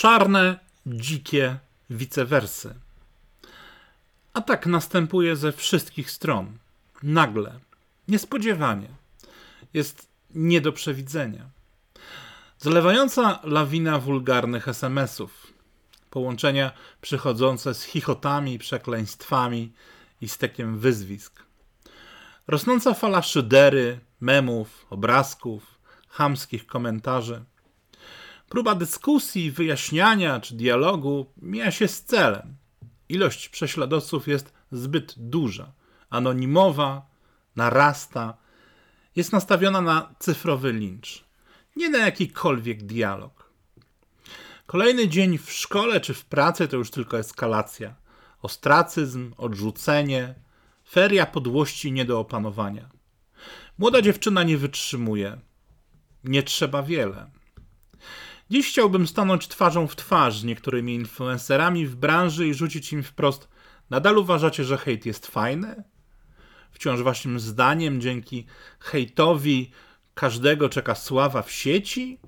Czarne, dzikie wicewersy. Atak następuje ze wszystkich stron. Nagle, niespodziewanie. Jest nie do przewidzenia. Zalewająca lawina wulgarnych SMS-ów. Połączenia przychodzące z chichotami, przekleństwami i stekiem wyzwisk. Rosnąca fala szydery, memów, obrazków, chamskich komentarzy. Próba dyskusji, wyjaśniania czy dialogu mija się z celem. Ilość prześladowców jest zbyt duża, anonimowa, narasta, jest nastawiona na cyfrowy lincz, nie na jakikolwiek dialog. Kolejny dzień w szkole czy w pracy to już tylko eskalacja. Ostracyzm, odrzucenie, feria podłości nie do opanowania. Młoda dziewczyna nie wytrzymuje. Nie trzeba wiele. Dziś chciałbym stanąć twarzą w twarz z niektórymi influencerami w branży i rzucić im wprost: Nadal uważacie, że hejt jest fajny? Wciąż waszym zdaniem dzięki hejtowi każdego czeka sława w sieci?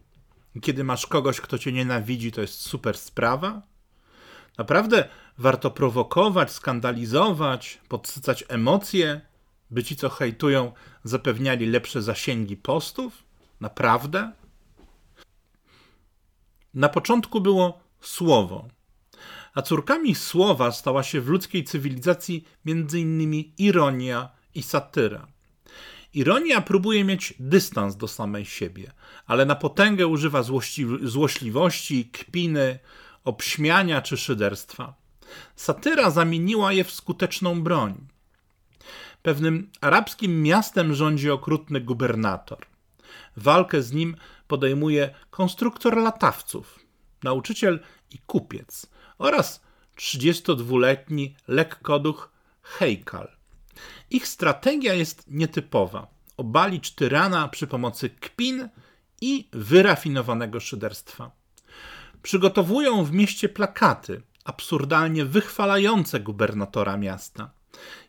Kiedy masz kogoś, kto cię nienawidzi, to jest super sprawa? Naprawdę warto prowokować, skandalizować, podsycać emocje, by ci, co hejtują, zapewniali lepsze zasięgi postów? Naprawdę? Na początku było słowo, a córkami słowa stała się w ludzkiej cywilizacji m.in. ironia i satyra. Ironia próbuje mieć dystans do samej siebie, ale na potęgę używa złośliwości, kpiny, obśmiania czy szyderstwa. Satyra zamieniła je w skuteczną broń. Pewnym arabskim miastem rządzi okrutny gubernator. Walkę z nim podejmuje konstruktor latawców, nauczyciel i kupiec oraz 32-letni lekkoduch Heikal. Ich strategia jest nietypowa. Obalić tyrana przy pomocy kpin i wyrafinowanego szyderstwa. Przygotowują w mieście plakaty, absurdalnie wychwalające gubernatora miasta.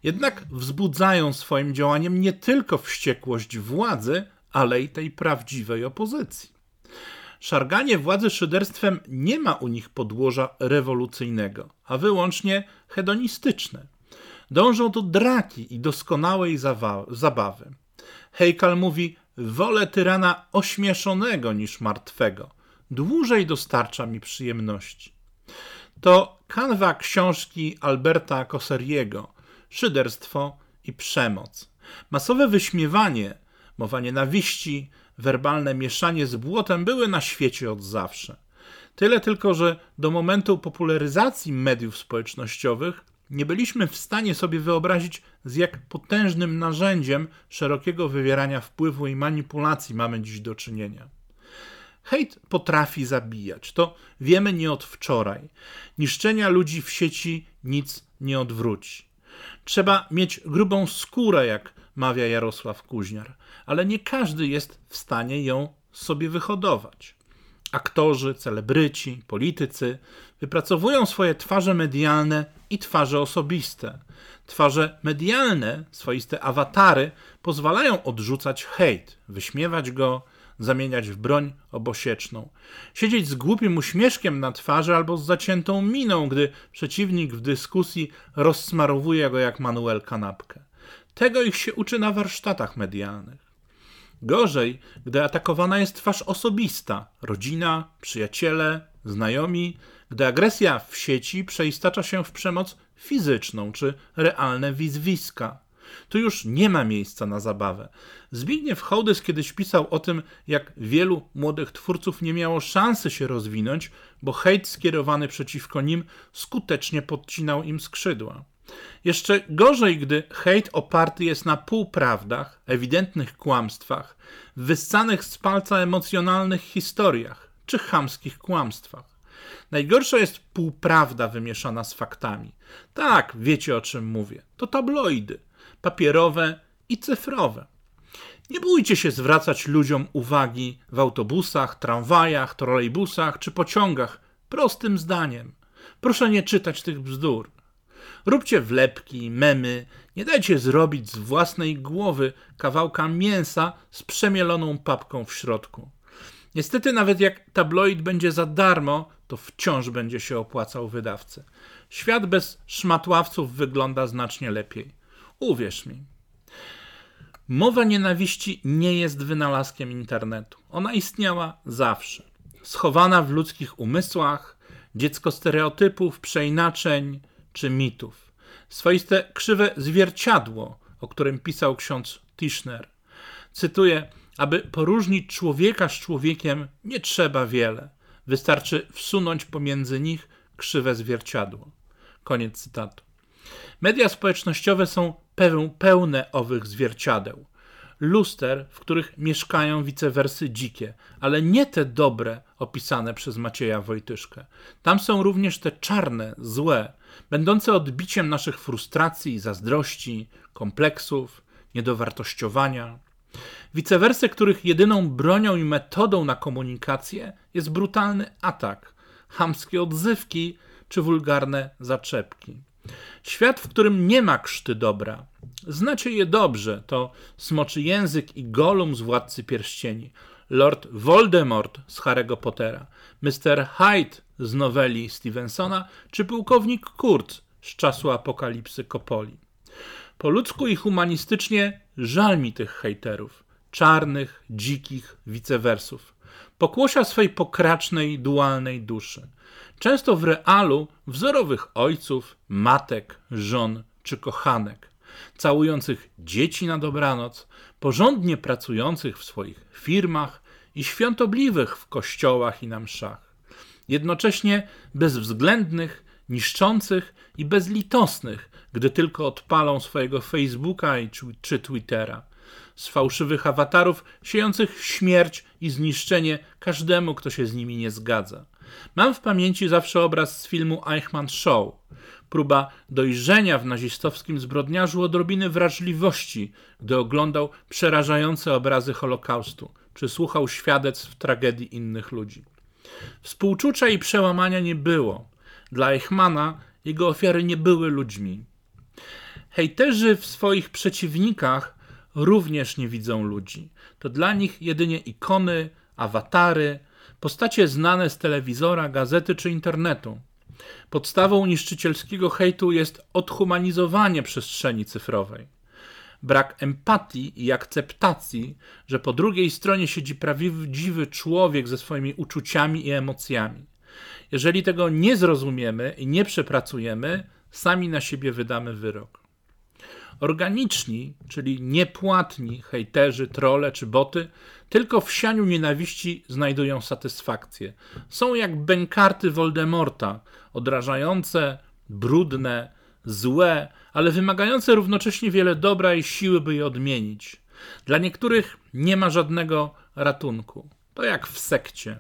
Jednak wzbudzają swoim działaniem nie tylko wściekłość władzy, ale i tej prawdziwej opozycji. Szarganie władzy szyderstwem nie ma u nich podłoża rewolucyjnego, a wyłącznie hedonistyczne. Dążą do draki i doskonałej zabawy. Hejkal mówi: Wolę tyrana ośmieszonego niż martwego. Dłużej dostarcza mi przyjemności. To kanwa książki Alberta Cosseriego Szyderstwo i przemoc. Masowe wyśmiewanie mowa nienawiści, werbalne mieszanie z błotem były na świecie od zawsze. Tyle tylko, że do momentu popularyzacji mediów społecznościowych nie byliśmy w stanie sobie wyobrazić, z jak potężnym narzędziem szerokiego wywierania wpływu i manipulacji mamy dziś do czynienia. Hejt potrafi zabijać, to wiemy nie od wczoraj. Niszczenia ludzi w sieci nic nie odwróci. Trzeba mieć grubą skórę, jak mawia Jarosław Kuźniar, ale nie każdy jest w stanie ją sobie wyhodować. Aktorzy, celebryci, politycy wypracowują swoje twarze medialne i twarze osobiste. Twarze medialne, swoiste awatary, pozwalają odrzucać hejt, wyśmiewać go, zamieniać w broń obosieczną. Siedzieć z głupim uśmieszkiem na twarzy albo z zaciętą miną, gdy przeciwnik w dyskusji rozsmarowuje go jak Manuel kanapkę. Tego ich się uczy na warsztatach medialnych. Gorzej, gdy atakowana jest twarz osobista, rodzina, przyjaciele, znajomi, gdy agresja w sieci przeistacza się w przemoc fizyczną czy realne wizwiska. Tu już nie ma miejsca na zabawę. Zbigniew Hołdys kiedyś pisał o tym, jak wielu młodych twórców nie miało szansy się rozwinąć, bo hejt skierowany przeciwko nim skutecznie podcinał im skrzydła. Jeszcze gorzej, gdy hejt oparty jest na półprawdach, ewidentnych kłamstwach, wyssanych z palca emocjonalnych historiach czy chamskich kłamstwach. Najgorsza jest półprawda wymieszana z faktami. Tak, wiecie o czym mówię. To tabloidy, papierowe i cyfrowe. Nie bójcie się zwracać ludziom uwagi w autobusach, tramwajach, trolejbusach czy pociągach prostym zdaniem. Proszę nie czytać tych bzdur. Róbcie wlepki, memy, nie dajcie zrobić z własnej głowy kawałka mięsa z przemieloną papką w środku. Niestety, nawet jak tabloid będzie za darmo, to wciąż będzie się opłacał wydawcy. Świat bez szmatławców wygląda znacznie lepiej. Uwierz mi. Mowa nienawiści nie jest wynalazkiem internetu. Ona istniała zawsze. Schowana w ludzkich umysłach, dziecko stereotypów, przeinaczeń czy mitów. Swoiste krzywe zwierciadło, o którym pisał ksiądz Tischner. Cytuję: Aby poróżnić człowieka z człowiekiem, nie trzeba wiele. Wystarczy wsunąć pomiędzy nich krzywe zwierciadło. Koniec cytatu. Media społecznościowe są pełne owych zwierciadeł. Luster, w których mieszkają wicewersy dzikie, ale nie te dobre opisane przez Macieja Wojtyszkę. Tam są również te czarne, złe, będące odbiciem naszych frustracji, zazdrości, kompleksów, niedowartościowania. Wicewersy, których jedyną bronią i metodą na komunikację jest brutalny atak, chamskie odzywki czy wulgarne zaczepki. Świat, w którym nie ma krzty dobra. Znacie je dobrze, to Smoczy Język i Gollum z Władcy Pierścieni, Lord Voldemort z Harry'ego Pottera, Mr. Hyde z noweli Stevensona, czy pułkownik Kurt z czasu apokalipsy Kopoli. Po ludzku i humanistycznie żal mi tych hejterów, czarnych, dzikich wicewersów, pokłosia swej pokracznej, dualnej duszy. Często w realu wzorowych ojców, matek, żon czy kochanek, całujących dzieci na dobranoc, porządnie pracujących w swoich firmach i świątobliwych w kościołach i na mszach. Jednocześnie bezwzględnych, niszczących i bezlitosnych, gdy tylko odpalą swojego Facebooka czy Twittera. Z fałszywych awatarów siejących śmierć i zniszczenie każdemu, kto się z nimi nie zgadza. Mam w pamięci zawsze obraz z filmu Eichmann Show. Próba dojrzenia w nazistowskim zbrodniarzu odrobiny wrażliwości, gdy oglądał przerażające obrazy Holokaustu, czy słuchał świadectw tragedii innych ludzi. Współczucia i przełamania nie było. Dla Eichmana jego ofiary nie były ludźmi. Hejterzy w swoich przeciwnikach również nie widzą ludzi. To dla nich jedynie ikony, awatary, postacie znane z telewizora, gazety czy internetu. Podstawą niszczycielskiego hejtu jest odhumanizowanie przestrzeni cyfrowej. Brak empatii i akceptacji, że po drugiej stronie siedzi prawdziwy człowiek ze swoimi uczuciami i emocjami. Jeżeli tego nie zrozumiemy i nie przepracujemy, sami na siebie wydamy wyrok. Organiczni, czyli niepłatni hejterzy, trole czy boty, tylko w sianiu nienawiści znajdują satysfakcję. Są jak bękarty Voldemorta, odrażające, brudne, złe, ale wymagające równocześnie wiele dobra i siły, by je odmienić. Dla niektórych nie ma żadnego ratunku. To jak w sekcie.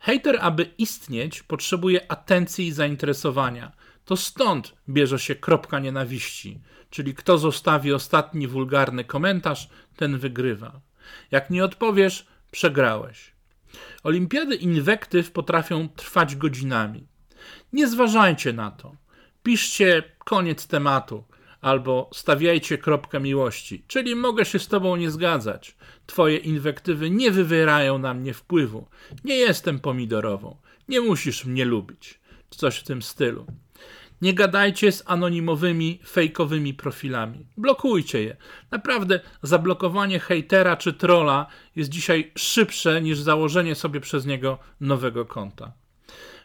Hejter, aby istnieć, potrzebuje atencji i zainteresowania. To stąd bierze się kropka nienawiści, czyli kto zostawi ostatni wulgarny komentarz, ten wygrywa. Jak nie odpowiesz, przegrałeś. Olimpiady inwektyw potrafią trwać godzinami. Nie zważajcie na to. Piszcie koniec tematu albo stawiajcie kropkę miłości, czyli mogę się z tobą nie zgadzać. Twoje inwektywy nie wywierają na mnie wpływu. Nie jestem pomidorową. Nie musisz mnie lubić. Coś w tym stylu. Nie gadajcie z anonimowymi, fejkowymi profilami. Blokujcie je. Naprawdę, zablokowanie hejtera czy trola jest dzisiaj szybsze niż założenie sobie przez niego nowego konta.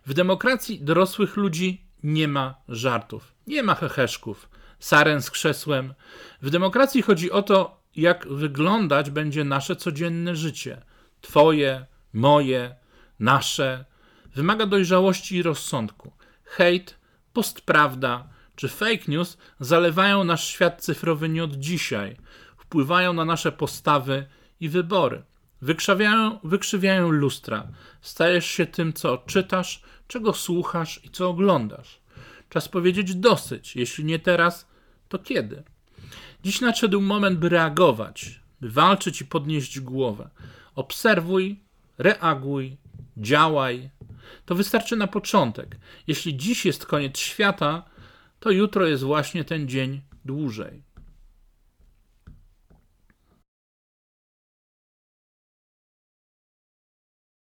W demokracji dorosłych ludzi nie ma żartów, nie ma heheszków, saren z krzesłem. W demokracji chodzi o to, jak wyglądać będzie nasze codzienne życie. Twoje, moje, nasze. Wymaga dojrzałości i rozsądku. Hejt postprawda czy fake news zalewają nasz świat cyfrowy nie od dzisiaj, wpływają na nasze postawy i wybory. Wykrzywiają, wykrzywiają lustra. Stajesz się tym, co czytasz, czego słuchasz i co oglądasz. Czas powiedzieć dosyć. Jeśli nie teraz, to kiedy? Dziś nadszedł moment, by reagować, by walczyć i podnieść głowę. Obserwuj, reaguj, działaj, to wystarczy na początek. Jeśli dziś jest koniec świata, to jutro jest właśnie ten dzień dłużej.